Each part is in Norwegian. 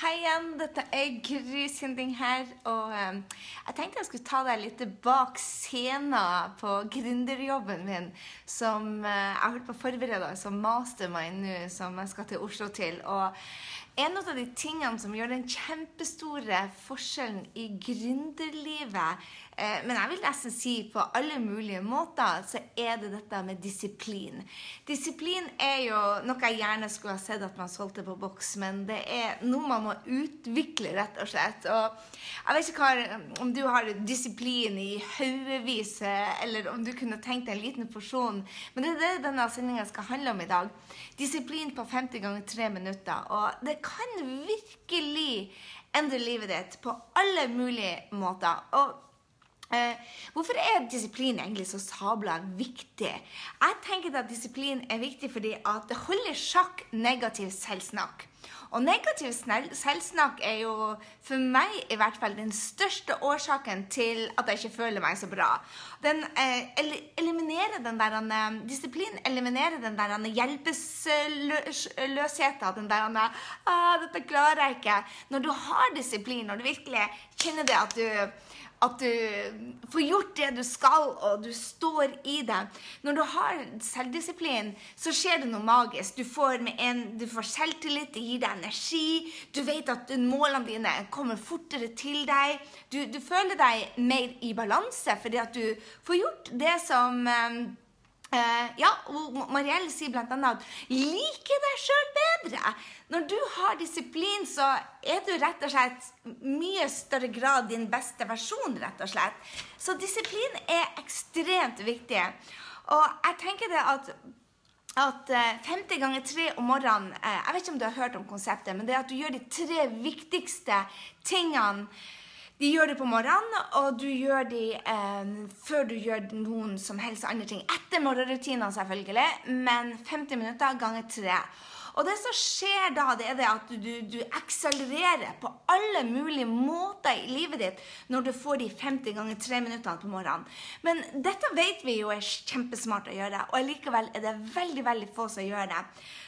Hei igjen, dette er Gry Sinding her. Og um, jeg tenkte jeg skulle ta deg litt bak scenen på gründerjobben min, som uh, jeg holdt på å forberede som mastermind nå, som jeg skal til Oslo til. Og en av de tingene som gjør den kjempestore forskjellen i gründerlivet, men jeg vil nesten si på alle mulige måter, så er det dette med disiplin. Disiplin er jo noe jeg gjerne skulle ha sett at man solgte på boks, men det er noe man må utvikle, rett og slett. Og jeg vet ikke hva, om du har disiplin i haugevis, eh, eller om du kunne tenkt deg en liten porsjon, men det er det denne sendinga skal handle om i dag. Disiplin på 50 ganger 3 minutter. Og det kan virkelig endre livet ditt på alle mulige måter. Og Eh, hvorfor er disiplin egentlig så sabla viktig? Jeg tenker at disiplin er viktig fordi at det holder sjakk negativ selvsnakk. Og negativ selvsnakk er jo for meg i hvert fall den største årsaken til at jeg ikke føler meg så bra. Den eh, eliminerer den der eh, eliminerer den der hjelpeløsheten. Den der ah, 'Dette klarer jeg ikke'. Når du har disiplin, når du virkelig kjenner det at du at du får gjort det du skal, og du står i det. Når du har selvdisiplin, så skjer det noe magisk. Du får, en, du får selvtillit, det gir deg energi. Du vet at målene dine kommer fortere til deg. Du, du føler deg mer i balanse fordi at du får gjort det som eh, ja, og Marielle sier annet at 'like deg sjøl bedre'. Når du har disiplin, så er du rett og slett mye større grad din beste versjon, rett og slett. Så disiplin er ekstremt viktig. Og jeg tenker det at at 50 eh, ganger 3 om morgenen uh, Jeg vet ikke om du har hørt om konseptet, men det er at du gjør de tre viktigste tingene de gjør det på morgenen, og du gjør de eh, før du gjør noen som helst andre ting. Etter morgenrutinene, selvfølgelig, men 50 minutter ganger tre. Og det som skjer da, det er det at du, du, akselererer på alle mulige måter i livet ditt når du får de 50 ganger 3 minuttene på morgenen. Men dette vet vi jo er kjempesmart å gjøre, og likevel er det veldig, veldig få som gjør det.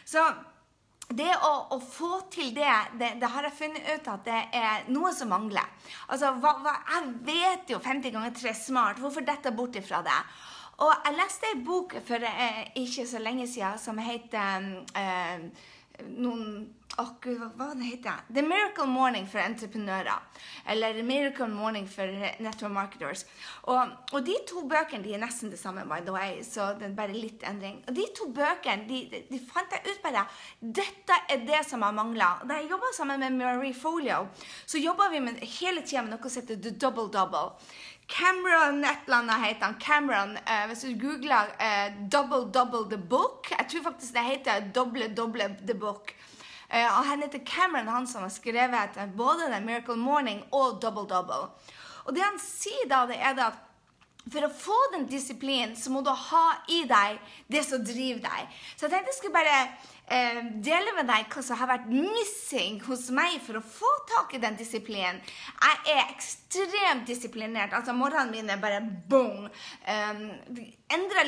Så det å, å, få til det, det, det, har jeg funnet ut at det er noe som mangler. Altså, hva, hva, Jeg vet jo 50 ganger 3 smart. Hvorfor dette bort ifra det? Og jeg leste ei bok for eh, ikke så lenge siden som heter eh, noen oh, Gud, hva den heter The Miracle Morning for entreprenører. Eller The Miracle Morning for Network Marketers. Og, og, de to bøkene de er nesten det samme, by the way, så det er bare litt endring. Og de to bøkene de, de fant jeg ut bare Dette er det som har mangla. Da jeg jobba sammen med Marie Folio, så jobba vi med, hele tida med noe som heter The Double Double. Cameron et eller annet heter han. Cameron, uh, Hvis du googler uh, 'Double Double The Book' Jeg tror faktisk det heter 'Doble Doble The Book'. Uh, og Han heter Cameron, han som har skrevet både The Miracle Morning' og 'Double Double'. Og det han sier da, det er at for å få den disiplinen, så må du ha i deg det som driver deg. Så jeg tenkte jeg skulle bare eh, dele med deg hva som har vært missing hos meg for å få tak i den disiplinen. Jeg er ekstremt disiplinert. Altså, morgenene mine er bare boom. Um,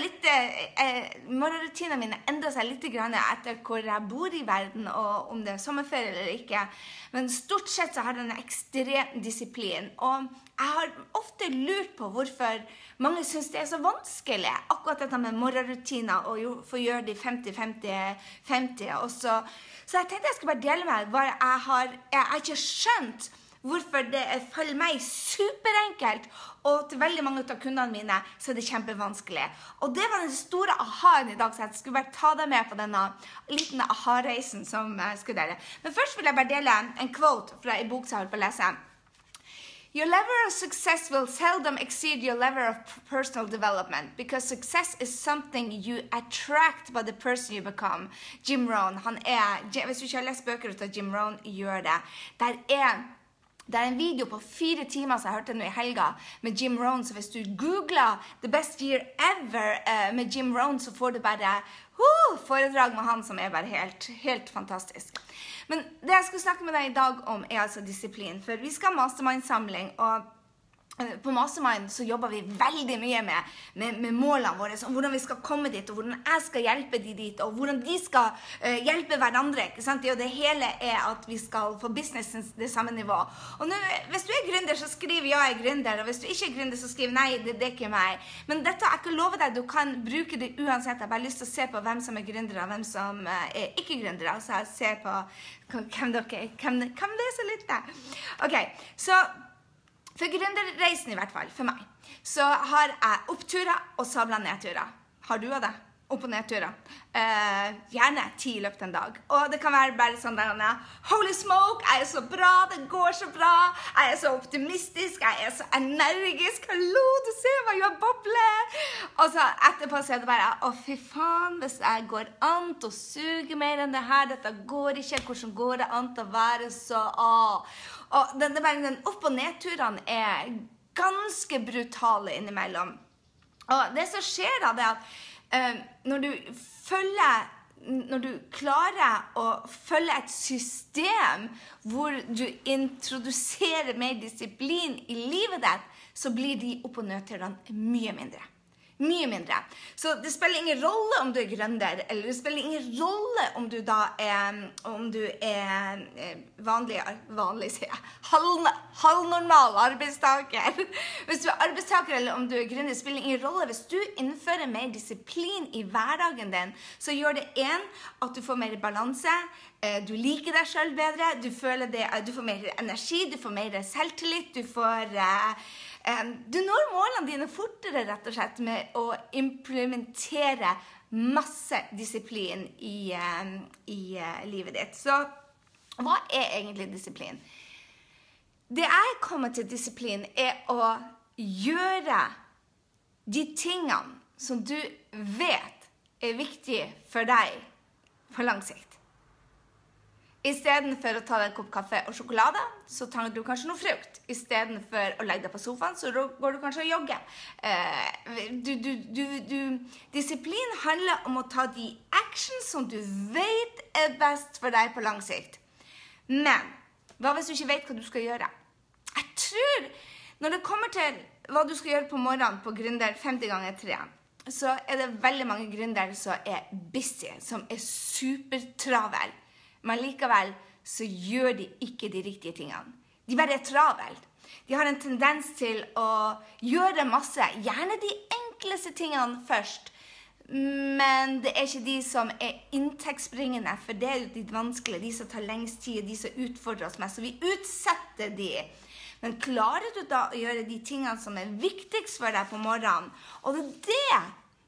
litt, eh, Morgenrutinene mine endrer seg litt etter hvor jeg bor i verden, og om det er sommerferie eller ikke. Men stort sett så har den ekstrem disiplin. Og jeg har ofte lurt på hvorfor mange syns det er så vanskelig, akkurat dette med morgenrutiner og få gjøre de 50-50-50. Så, så jeg tenkte jeg skulle bare dele med hva jeg har Jeg har ikke skjønt hvorfor det er for meg superenkelt, og til veldig mange av kundene mine så er det kjempevanskelig. Og det var den store aha-en i dag, så jeg skulle bare ta deg med på denne liten aha-reisen som jeg skulle dele. Men først vil jeg bare dele en quote fra en bok som jeg holder på å lese. Your level of success will seldom exceed your level of personal development because success is something you attract by the person you become. Jim Rohn, han er, Hvis du ikke har lest bøker av Jim Rohn, gjør det. Der er det er en video på fire timer som jeg hørte nå i helga, med Jim Rohn. Så hvis du googler 'The best year ever' uh, med Jim Rohn, så får du bare uh, foredrag med han som er bare helt, helt fantastisk. Men det jeg skulle snakke med deg i dag om, er altså disiplin. For vi skal ha mastermind-samling. og på Mastermind så jobber vi veldig mye med, med, med, målene våre. og Hvordan vi skal komme dit, og hvordan jeg skal hjelpe de dit, og hvordan de skal uh, hjelpe hverandre. ikke sant? Det, det hele er at vi skal få businessen det samme nivå. Og nå, Hvis du er gründer, så skriv 'ja, jeg er gründer'. Og hvis du ikke er gründer, så skriv 'nei, det, det er ikke meg'. Men dette, jeg kan love deg, du kan bruke det uansett. Jeg har bare lyst til å se på hvem som er gründere, og hvem som uh, er ikke gründere. Så jeg ser på hvem dere er. Hvem, hvem leser litt, da? Ok, så for gründerreisen, i hvert fall, for meg, så har jeg oppturer og sabla nedturer. Har du av det? Opp- og nedturer. Eh, gjerne ti i løpet av en dag. Og det kan være bare sånn der Holy smoke, jeg er så bra, det går så bra. Jeg er så optimistisk, jeg er så energisk. Hallo, du ser meg, jeg bobler. Og så etterpå så er det bare Å, fy faen, hvis jeg går an til å suge mer enn det her, dette går ikke. Hvordan går det an til å være så Å. Og den, den opp- og nedturene er ganske brutale innimellom. Og det som skjer da, det er at når du følger når du klarer å følge et system hvor du introduserer mer disiplin i livet ditt, så blir de opp- og nedturene mye mindre. Mye mindre. Så det spiller ingen rolle om du er gründer, eller det spiller ingen rolle om du da er, om du er eh, vanlig, vanlig sier jeg, halv, halvnormal arbeidstaker. Hvis du er arbeidstaker eller om du er gründer, spiller ingen rolle. Hvis du innfører mer disiplin i hverdagen din, så gjør det én at du får mer balanse. Eh, du liker deg sjøl bedre, du, føler det, du får mer energi, du får mer selvtillit, du får uh, du når målene dine fortere rett og slett med å implementere masse disiplin i, i eh, livet ditt. Så hva er egentlig disiplin? Det jeg kommer til disiplin, er å gjøre de tingene som du vet er viktige for deg på lang sikt. Istedenfor å ta deg en kopp kaffe og sjokolade, så tar du kanskje noe frukt. Istedenfor å legge deg på sofaen, så går du kanskje og jogger. Eh, du, du, du, disiplin handler om å ta de action som du vet er best for deg på lang sikt. Men hva hvis du ikke vet hva du skal gjøre? Jeg tror når det kommer til hva du skal gjøre på morgenen på Gründer 50 ganger 3, så er det veldig mange gründere som er busy, som er supertravel men likevel så gjør de ikke de riktige tingene. De bare er travelt. De har en tendens til å gjøre masse, gjerne de enkleste tingene først. Men det er ikke de som er inntektsbringende, for det er jo de vanskelige, de som tar lengst tid, de som utfordrer oss mest. Så vi utsetter de. Men klarer du da å gjøre de tingene som er viktigst for deg på morgenen? Og det er det,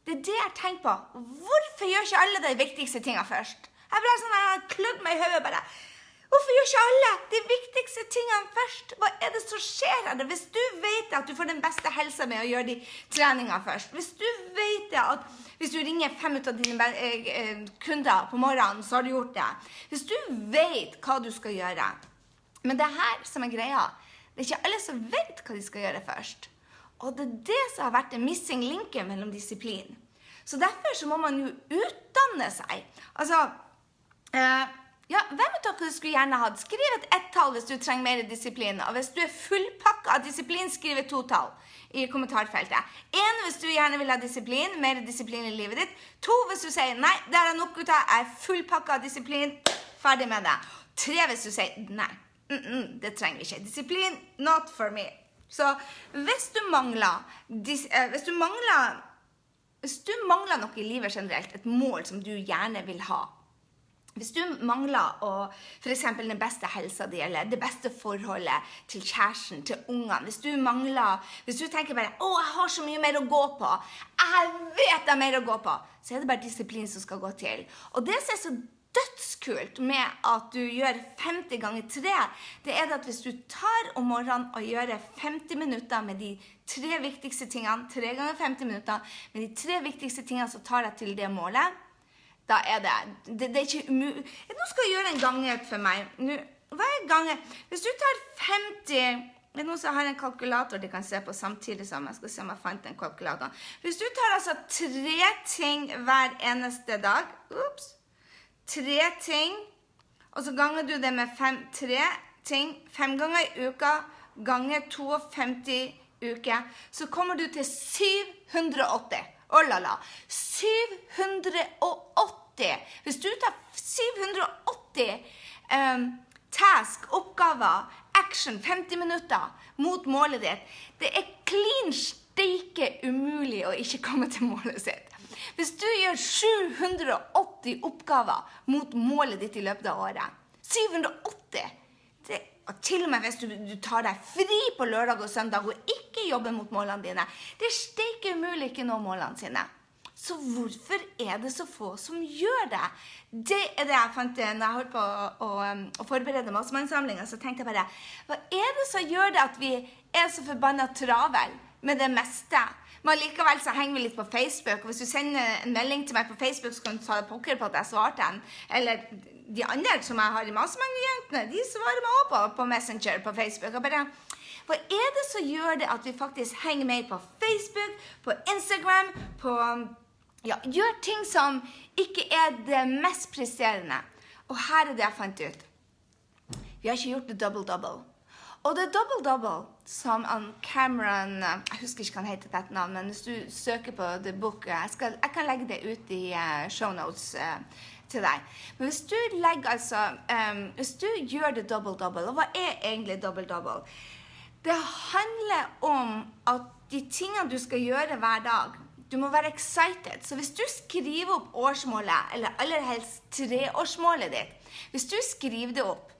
det, er det jeg tenker på. Hvorfor gjør ikke alle de viktigste tingene først? Jeg ble sånn, jeg klødd meg i hodet bare. Hvorfor gjør ikke alle de viktigste tingene først? Hva er det som skjer her? Hvis du vet at du får den beste helsa med å gjøre de treningene først, hvis du vet at hvis du ringer fem ut av dine eh, eh, kunder på morgenen, så har du gjort det. Hvis du vet hva du skal gjøre Men det er her som er greia. Det er ikke alle som vet hva de skal gjøre først. Og det er det som har vært den missing linken mellom disiplin. Så derfor så må man jo utdanne seg. Altså, Uh, ja, Hvem av dere skulle gjerne hatt? Skriv et ett-tall hvis du trenger mer disiplin. Og hvis du er fullpakka av disiplin, skriv et to-tall i kommentarfeltet. Én hvis du gjerne vil ha disiplin, mer disiplin i livet ditt. To hvis du sier nei, det er nok gutta, jeg er fullpakka av disiplin, ferdig med det. Tre hvis du sier nei, mm -mm, det trenger vi ikke. Disiplin, not for me. Så hvis du mangler, dis, uh, hvis du mangler hvis du mangler noe i livet generelt, et mål som du gjerne vil ha, hvis du mangler f.eks. den beste helsa di eller det beste forholdet til kjæresten, til ungene Hvis du mangler, hvis du tenker bare 'Å, jeg har så mye mer å gå på', jeg vet det er mer å gå på, så er det bare disiplin som skal gå til. Og det som er så dødskult med at du gjør 50 ganger 3, det er at hvis du tar om morgenen og gjør 50 minutter med de tre viktigste tingene, tre ganger 50 minutter med de tre viktigste tingene som tar deg til det målet da er det Det, det er ikke umulig Nå skal jeg gjøre en gangøkt for meg. Nå, hva er gange? Hvis du tar 50 det er noen som har en kalkulator de kan se på samtidig som jeg skal se om jeg fant den kalkulatoren. Hvis du tar altså tre ting hver eneste dag Ops. Tre ting. Og så ganger du det med fem, tre ting fem ganger i uka ganger 52 uker, så kommer du til 780. Oh la la. 780. Hvis du tar 780 um, task, oppgaver, action, 50 minutter mot målet ditt Det er klin steike umulig å ikke komme til målet sitt. Hvis du gjør 780 oppgaver mot målet ditt i løpet av året 780! Og til og med hvis du, du, tar deg fri på lørdag og søndag og ikke jobber mot målene dine. Det er steike umulig ikke nå målene sine. Så hvorfor er det så få som gjør det? Det er det jeg fant når jeg holdt på å, å, å forberede Massmannssamlinga. Så tenkte jeg bare Hva er det som gjør det at vi er så forbanna travel med det meste? Men likevel så henger vi litt på Facebook. og Hvis du sender en melding til meg på Facebook, så kan du ta pokker på at jeg svarte den. Eller de andre som jeg har i Massmannsjentene, de svarer meg òg på, på Messenger på Facebook. og bare hva er det som gjør det at vi faktisk henger mer på Facebook, på Instagram, på ja, gjør ting som ikke er det mest presterende. Og her er det jeg fant ut. Vi har ikke gjort det double-double. Og det er double-double som Cameron Jeg husker ikke hva han heter dette navnet, men hvis du søker på The Book Jeg, skal, jeg kan legge det ut i uh, shownotes uh, til deg. Men hvis du legger altså um, Hvis du gjør det double-double, og hva er egentlig double-double? Det handler om at de tingene du skal gjøre hver dag du må være excited. Så hvis du skriver opp årsmålet, eller aller helst treårsmålet ditt Hvis du skriver det opp,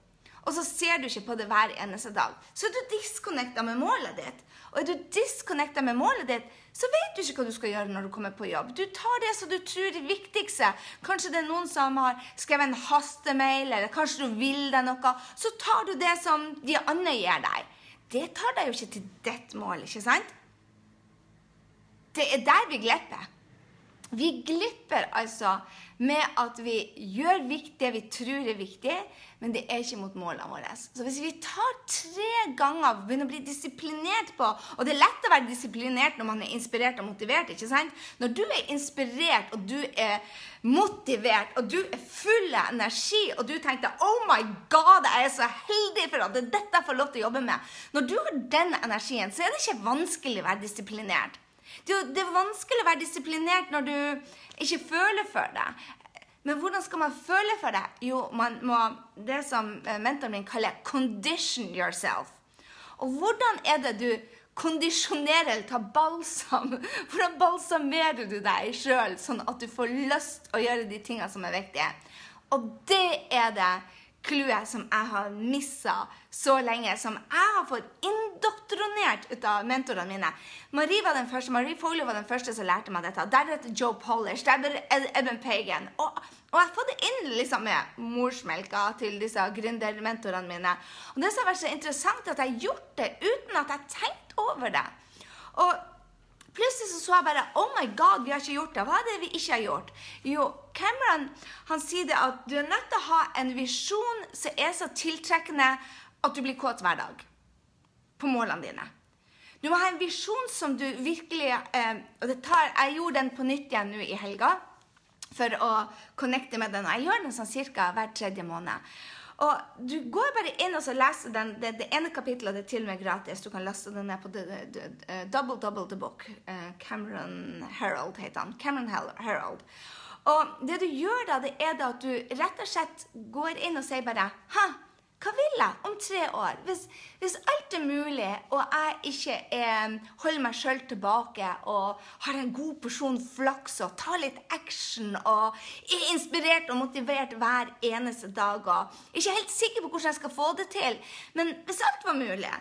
og så ser du ikke på det hver eneste dag, så er du disconnecta med målet ditt. Og er du disconnecta med målet ditt, så vet du ikke hva du skal gjøre når du kommer på jobb. Du tar det som du tror er viktigste. Kanskje det er noen som har skrevet en hastemail, eller kanskje du vil deg noe. Så tar du det som de andre gir deg. Det tar deg jo ikke til ditt mål, ikke sant? Det er der vi glipper. Vi glipper altså med at vi gjør det vi tror er viktig, men det er ikke mot målene våre. Så hvis vi tar tre ganger og begynner å bli disiplinert på Og det er lett å være disiplinert når man er inspirert og motivert. ikke sant? Når du er inspirert og du er motivert og du er full av energi og du tenkte Oh my God, jeg er så heldig for at det er dette jeg får lov til å jobbe med. Når du har den energien, så er det ikke vanskelig å være disiplinert. Det er, det er vanskelig å være disiplinert når du ikke føler for det. Men hvordan skal man føle for det? Jo, man må det som eh, mentoren min kaller 'condition yourself'. Og hvordan er det du kondisjonerer eller tar balsam? Hvordan balsamerer du deg sjøl, sånn at du får lyst å gjøre de tingene som er viktige? Og det er det clouet som jeg har missa så lenge, som jeg har fått indoktrinert ut av mentorene mine. Marie var den første, Marie Foley var den første som lærte meg dette. Deretter Joe Polish, deretter Edmund Pagan. Og, og jeg har fått det inn liksom med morsmelka til disse gründermentorene mine. Og det som har vært så interessant, er at jeg har gjort det uten at jeg har tenkt over det. Og Plutselig så, så jeg bare Oh my God, vi har ikke gjort det. Hva er det vi ikke har gjort? Jo, Cameron han sier det at du er nødt til å ha en visjon som er så tiltrekkende at du blir kåt hver dag. På målene dine. Du må ha en visjon som du virkelig eh, og det tar, Jeg gjorde den på nytt igjen nå i helga for å connecte med den. Jeg gjør den sånn ca. hver tredje måned. Og Du går bare inn og så leser den, det, det ene kapittelet, det er til og med gratis. Du kan laste den ned på the, the, the, uh, Double Double The Book. Uh, Cameron Herald heter han. Cameron Herald. Og det du gjør da, det er da at du rett og slett går inn og sier bare Hæ, hva vil jeg om tre år? Hvis, hvis alt er mulig, og jeg ikke er, holder meg sjøl tilbake og har en god porsjon flaks og tar litt action og er inspirert og motivert hver eneste dag og ikke helt sikker på hvordan jeg skal få det til, men hvis alt var mulig,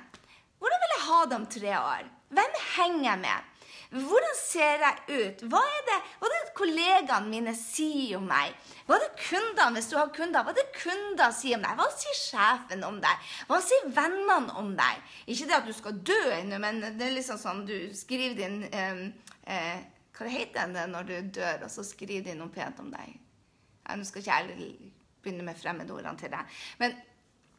hvordan vil jeg ha det om tre år? Hvem henger jeg med? Hvordan ser jeg ut? Hva er det, hva er det kollegaene mine sier om meg? Hva er det kundene, hvis du har kunder, hva er det kunder sier om deg? Hva sier sjefen om deg? Hva sier vennene om deg? Ikke det at du skal dø ennå, men det er liksom sånn du skriver din eh, eh, Hva heter det når du dør, og så skriver de noe pent om deg? Ja, nå skal ikke jeg begynne med fremmedordene til deg. Men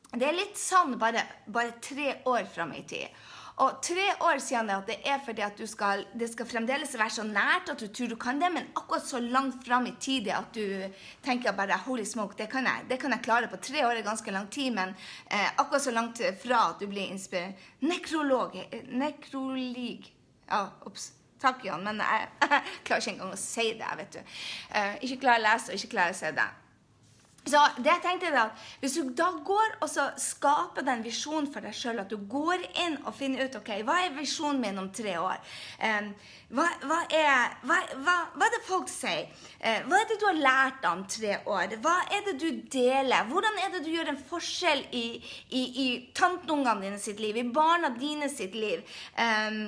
Det er litt sånn bare, bare tre år fram i tid. Og tre år siden at det er fordi at skal, det skal fremdeles være så nært at du tror du kan det, men akkurat så langt fram i tid at du tenker bare holy smoke, det kan jeg, det kan jeg klare på tre år er ganske lang tid, men eh, akkurat så langt fra at du blir inspirert Nekrolog Nekrolig Ja, ops. Takk, Jan, men jeg, jeg, klarer ikke engang å si det. vet du. Eh, ikke klarer å lese og ikke klarer å se det. Så det jeg tenkte er at Hvis du da går og så skaper den visjonen for deg sjøl, at du går inn og finner ut ok, hva er visjonen min om tre år, um, hva, hva, er, hva, hva, er, det folk sier? Uh, hva er det du har lært om tre år? Hva er det du deler? Hvordan er det du gjør en forskjell i, i, i tanteungene dine sitt liv, i barna dine sitt liv? Um,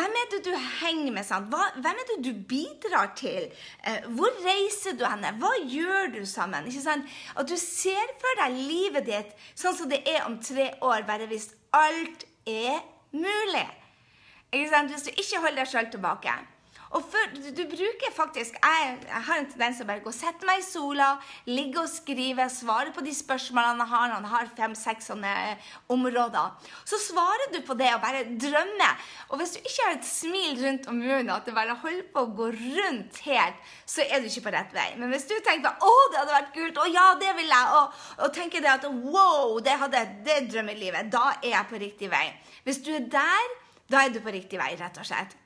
hvem er det du henger med? Sant? Hvem er det du bidrar til? Eh, hvor reiser du henne? Hva gjør du sammen? At du ser for deg livet ditt sånn som det er om tre år, bare hvis alt er mulig. Hvis du ikke holder deg sjøl tilbake. Og for, du, du, bruker faktisk jeg, jeg, har en tendens til å bare gå og sette meg i sola, ligge og skrive, svare på de spørsmålene han har. Han har fem-seks sånne områder. Så svarer du på det og bare drømmer. Og hvis du ikke har et smil rundt om munnen, at det bare holder på å gå rundt helt, så er du ikke på rett vei. Men hvis du tenker 'Å, det hadde vært kult', 'Å ja, det vil jeg', og, og tenker det at 'Wow, det hadde det drømmelivet', da er jeg på riktig vei. Hvis du er der, da er du på riktig vei, rett og slett.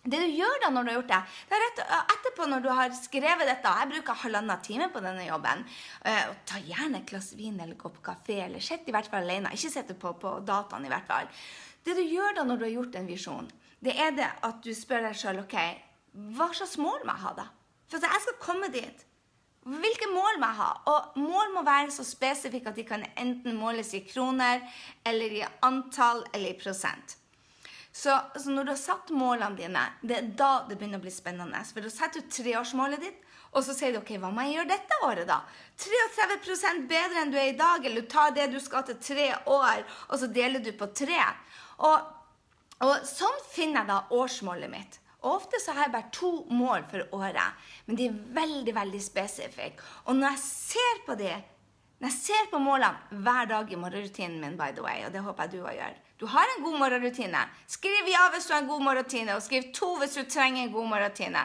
Det du gjør da når du har gjort det, det er rett, etterpå når du har skrevet dette Jeg bruker halvannen time på denne jobben. og ta gjerne et glass vin eller gå på kafé, eller sitt i hvert fall alene. Ikke sitt på, på dataen, i hvert fall. Det du gjør da når du har gjort en visjon, det er det at du spør deg sjøl OK, hva slags mål må jeg ha, da? For jeg skal komme dit. Hvilke mål må jeg ha? Og mål må være så spesifikke at de kan enten måles i kroner, eller i antall, eller i prosent. Så, så, når du har satt målene dine, det er da det begynner å bli spennende. For da setter du treårsmålet ditt, og så sier du OK, hva må jeg gjøre dette året, da? 33% bedre enn du er i dag, eller du tar det du skal til tre år, og så deler du på tre. Og, og sånn finner jeg da årsmålet mitt. Og ofte så har jeg bare to mål for året, men de er veldig veldig spesifikke. Og når jeg ser på de, når jeg ser på målene hver dag i morgenrutinen min, by the way, og det håper jeg du òg gjør du har en god morgenrutine. Skriv ja hvis du har en god morgenrutine, og skriv to hvis du trenger en god morgenrutine.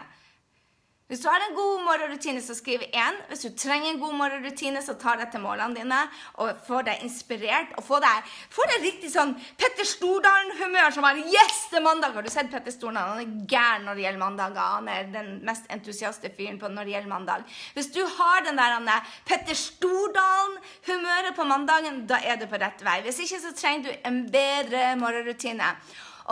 Hvis du har en god morgenrutine, så skriv én. Hvis du trenger en god morgenrutine, så tar deg til målene dine og får deg inspirert. Og får deg, får deg riktig sånn Petter Stordalen-humør som er Yes, det er mandag! Har du sett Petter Stordalen? Han er gæren når det gjelder mandager. Han er den mest entusiaste fyren på når det gjelder mandag. Hvis du har den der Petter Stordalen-humøret på mandagen, da er du på rett vei. Hvis ikke, så trenger du en bedre morgenrutine.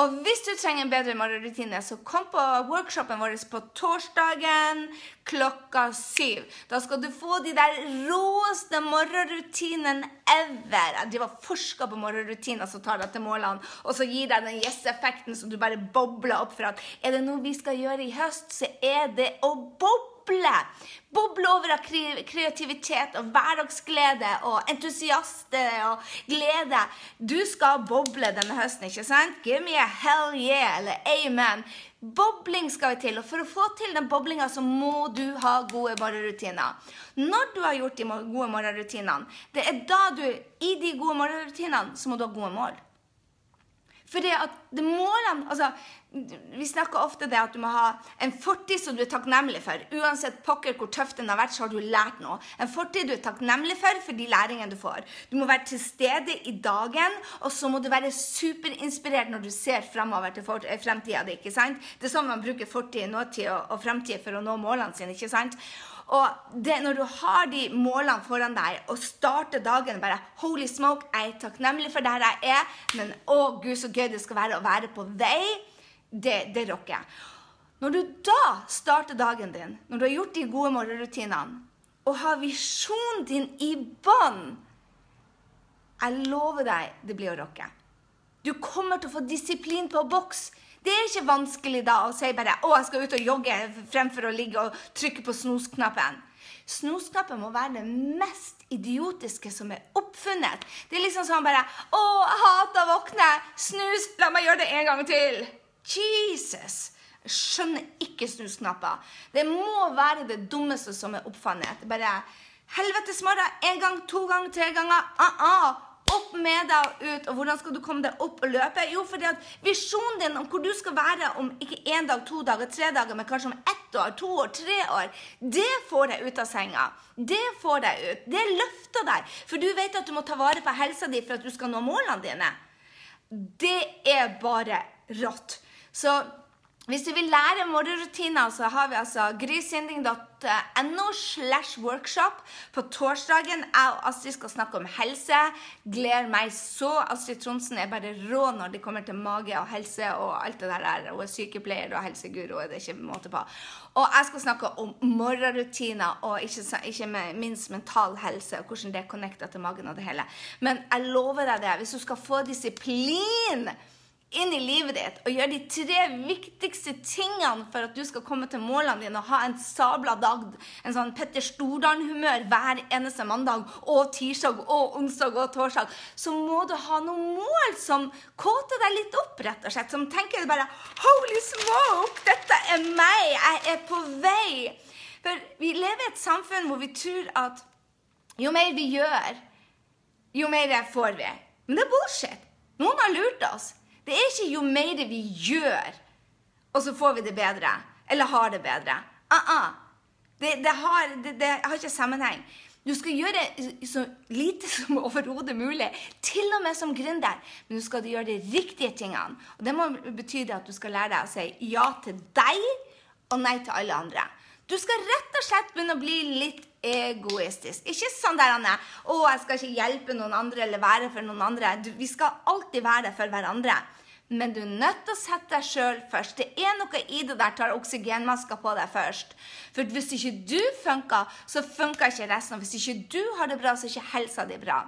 Og hvis du trenger en bedre morgenrutine, så kom på workshopen vår på torsdagen klokka syv. Da skal du få de der råeste morgenrutinene ever. De var forska på morgenrutiner som tar deg til målene, og så gir deg den yes-effekten som du bare bobler opp for at er det noe vi skal gjøre i høst, så er det å boble boble. Boble over av kreativitet og hverdagsglede og entusiaste og glede. Du skal boble denne høsten, ikke sant? Give me a hell yeah eller amen. Bobling skal vi til, og for å få til den boblinga så må du ha gode morgenrutiner. Når du har gjort de gode morgenrutinene, det er da du i de gode morgenrutinene så må du ha gode mål. For det at det målene altså, Vi snakker ofte det at du må ha en fortid som du er takknemlig for. Uansett pokker hvor tøft den har vært, så har du lært noe. En fortid du er takknemlig for for de læringene du får. Du må være til stede i dagen, og så må du være superinspirert når du ser fremover til fremtida di. Det er sånn man bruker fortid, nåtid og, og fremtid for å nå målene sine. ikke sant? Og det, når du har de målene foran deg og starter dagen bare Holy smoke, jeg er takknemlig for der jeg er, men å gud, så gøy det skal være å være på vei, det, det rocker. Når du da starter dagen din, når du har gjort de gode morgenrutinene, og har visjonen din i bånn Jeg lover deg det blir å rocke. Du kommer til å få disiplin på boks. Det er ikke vanskelig da å si bare 'Å, jeg skal ut og jogge', fremfor å ligge og trykke på snosknappen. Snosknappen må være det mest idiotiske som er oppfunnet. Det er liksom sånn bare 'Å, jeg hater å våkne. Snus. La meg gjøre det en gang til.' Jesus! Jeg skjønner ikke snusknapper. Det må være det dummeste som er oppfunnet. Bare helvetes morgen. En gang, to ganger, tre ganger. Uh -uh. Opp med deg og ut, og hvordan skal du komme deg opp og løpe? Jo, fordi at visjonen din om hvor du skal være om ikke én dag, to dager, tre dager, men kanskje om ett år, to år, tre år, det får deg ut av senga. Det får deg ut. Det løfter deg. For du vet at du må ta vare på helsa di for at du skal nå målene dine. Det er bare rått. Så hvis du vil lære morgenrutiner, så har vi altså grysynding.no slash workshop på torsdagen. Jeg og Astrid skal snakke om helse. Gleder meg så. Astrid Tronsen er bare rå når det kommer til mage og helse og alt det der. Hun er sykepleier og helseguru, og det er ikke måte på. Og jeg skal snakke om morgenrutiner og ikke, ikke minst mental helse og hvordan det er connecta til magen og det hele. Men jeg lover deg det, hvis du skal få disiplin inn i livet ditt og gjør de tre viktigste tingene for at du skal komme til målene dine og ha en sabla dag, en sånn Petter Stordalen-humør hver eneste mandag og tirsdag og onsdag og torsdag, så må du ha noen mål som kåter deg litt opp, rett og slett. Som tenker bare Holy smoke! Dette er meg! Jeg er på vei! For vi lever i et samfunn hvor vi tror at jo mer vi gjør, jo mer får vi. Men det er bullshit. Noen har lurt oss. Det er ikke jo mer vi gjør, og så får vi det bedre. Eller har det bedre. Uh -uh. Det, det, har, det, det, har, ikke sammenheng. Du skal gjøre så lite som overhodet mulig, til og med som gründer. Men du skal gjøre de riktige tingene. Og Det må bety at du skal lære deg å si ja til deg og nei til alle andre. Du skal rett og slett begynne å bli litt egoistisk. Ikke sånn der Anne, 'Å, jeg skal ikke hjelpe noen andre eller være for noen andre'. Du, vi skal alltid være for hverandre. Men du er nødt til å sette deg sjøl først. Det er noe i det der tar oksygenmasker på deg først. For hvis ikke du funker, så funker ikke resten. Hvis ikke du har det bra, så er ikke helsa di bra.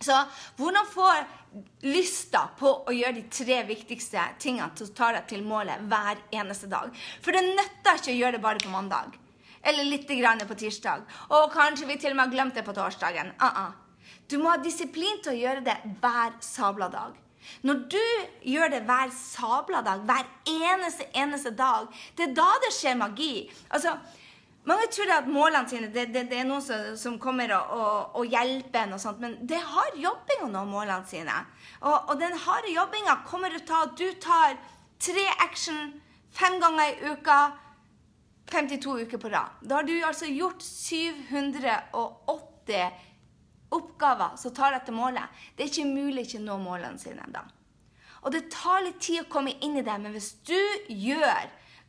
Så hvordan få lysta på å gjøre de tre viktigste tingene til å ta deg til målet hver eneste dag? For det nytter ikke å gjøre det bare på mandag. Eller litt på tirsdag. Og kanskje vi til og med har glemt det på torsdagen. Uh -uh. Du må ha disiplin til å gjøre det hver sabla dag. Når du gjør det hver sabla dag, hver eneste, eneste dag, det er da det skjer magi. Altså, mange tror at målene sine det, det, det er noen som, som kommer og, og, og hjelper en, og sånt, men det har å nå målene sine. Og, og den harde jobbinga kommer å ta, du tar tre action fem ganger i uka 52 uker på rad. Da har du altså gjort 780 oppgaver som tar deg til målet. Det er ikke mulig ikke å nå målene sine ennå. Og det tar litt tid å komme inn i det, men hvis du gjør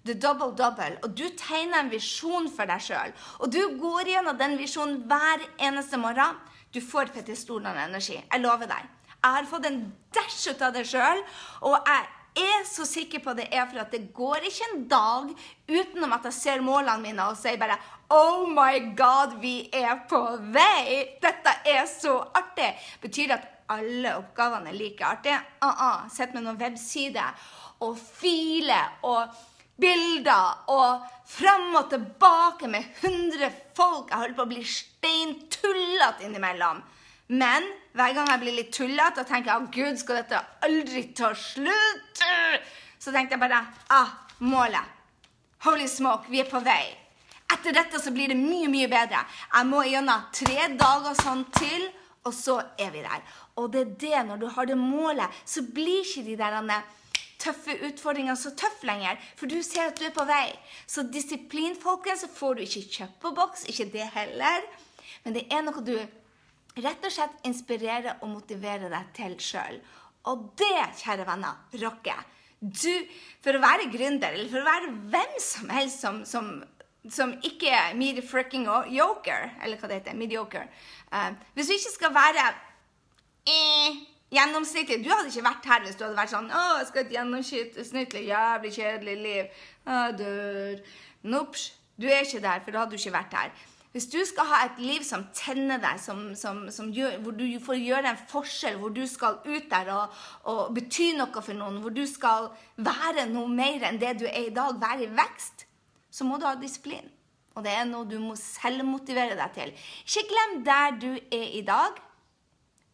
the double-double, og du tegner en visjon for deg sjøl, og du går gjennom den visjonen hver eneste morgen, du får Petter Stordalen-energi. Jeg lover deg. Jeg har fått en dash ut av det sjøl, og jeg er så sikker på det er for at det går ikke en dag utenom at jeg ser målene mine og sier bare Oh my God, vi er på vei! Dette er så artig! Betyr det at alle oppgavene er like artige? Uh -uh. Sett med noen websider og filer og bilder og fram og tilbake med 100 folk. Jeg holder på å bli steintullete innimellom. Men hver gang jeg blir litt tullete og tenker at Gud, skal dette aldri ta slutt? Så tenkte jeg bare ah, målet. Holy smoke, vi er på vei. Etter dette så blir det mye, mye bedre. Jeg må gjennom tre dager sånn til, og så er vi der. Og det er det, når du har det målet, så blir ikke de der tøffe utfordringene så tøff lenger. For du ser at du er på vei. Så disiplin, folkens, får du ikke kjøpt på boks. Ikke det heller. Men det er noe du rett og slett inspirerer og motiverer deg til sjøl. Og det, kjære venner, rocker. Du, for å være gründer, eller for å være hvem som helst som, som, som ikke er fricking eller hva det heter, mediocre uh, Hvis du ikke skal være eh, gjennomsnittlig Du hadde ikke vært her hvis du hadde vært sånn 'Å, jeg skal et gjennomsnittlig, jævlig kjedelig liv.' Jeg dør. Nops. Du er ikke der, for da hadde du ikke vært her. Hvis du skal ha et liv som tenner deg, som, som, som gjør, hvor du får gjøre en forskjell, hvor du skal ut der og, og, bety noe for noen, hvor du skal være noe mer enn det du er i dag, være i vekst, så må du ha disiplin. Og det er noe du må selvmotivere deg til. Ikke glem der du er i dag.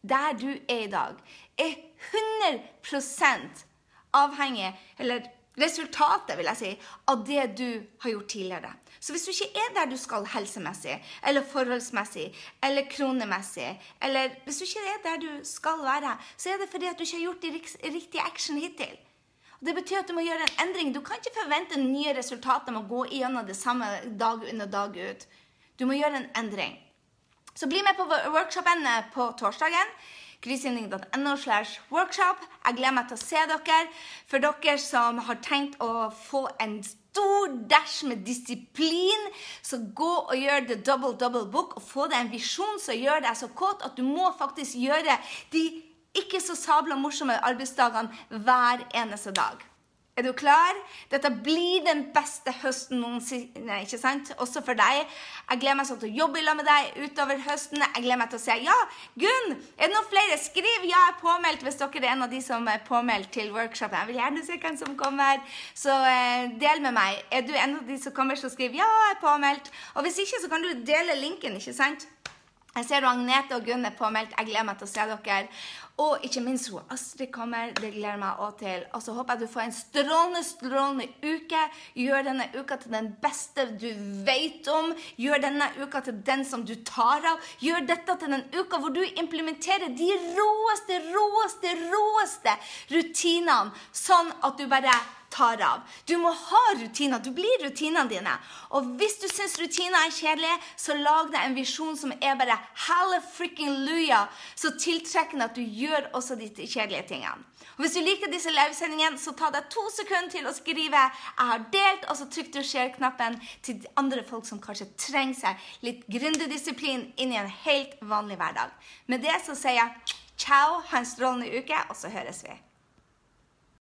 Der du er i dag, er 100 avhengig, eller resultatet vil jeg si, av det du har gjort tidligere. Så hvis du ikke er der du skal helsemessig, eller forholdsmessig, eller kronemessig, eller hvis du ikke er der du skal være, så er det fordi at du ikke har gjort riktig action hittil. Det betyr at du må gjøre en endring. Du kan ikke forvente nye resultater med å gå igjennom det samme dag under dag ut. Du må gjøre en endring. Så bli med på workshopen på torsdagen grysynding.no slash workshop. Jeg gleder meg til å se dere. For dere som har tenkt å få en stor dash med disiplin, så gå og gjør the double double book og få deg en visjon som gjør deg så kåt at du må faktisk gjøre de ikke så sabla morsomme arbeidsdagene hver eneste dag. Er du klar? Dette blir den beste høsten noensinne. ikke sant? Også for deg. Jeg gleder meg sånn til å jobbe sammen med deg utover høsten. Jeg gleder meg til å si ja, Gunn, er det noen flere? Skriv 'ja, jeg er påmeldt' hvis dere er en av de som er påmeldt til workshopen. Jeg vil gjerne se hvem som kommer. Så eh, del med meg. Er du en av de som kommer, så skriv 'ja, jeg er påmeldt'. Og hvis ikke, så kan du dele linken, ikke sant? Jeg ser Agnete og Gunn er påmeldt. Jeg gleder meg til å se dere. Og ikke minst hun Astrid kommer. Det gleder meg òg til. Og så håper jeg du får en strålende, strålende uke. Gjør denne uka til den beste du vet om. Gjør denne uka til den som du tar av. Gjør dette til den uka hvor du implementerer de råeste, råeste, råeste rutinene, sånn at du bare tar av. Du må ha rutiner. Du blir rutinene dine. Og hvis du syns rutiner er kjedelige, så lag deg en visjon som er bare helle frikken luja, så tiltrekkende at du gjør også de kjedelige tingene. Og Hvis du liker disse livesendingene, så ta deg to sekunder til å skrive 'Jeg har delt', og så trykk du share-knappen til andre folk som kanskje trenger seg litt gründerdisiplin inn i en helt vanlig hverdag. Med det så sier jeg ciao, ha en strålende uke, og så høres vi.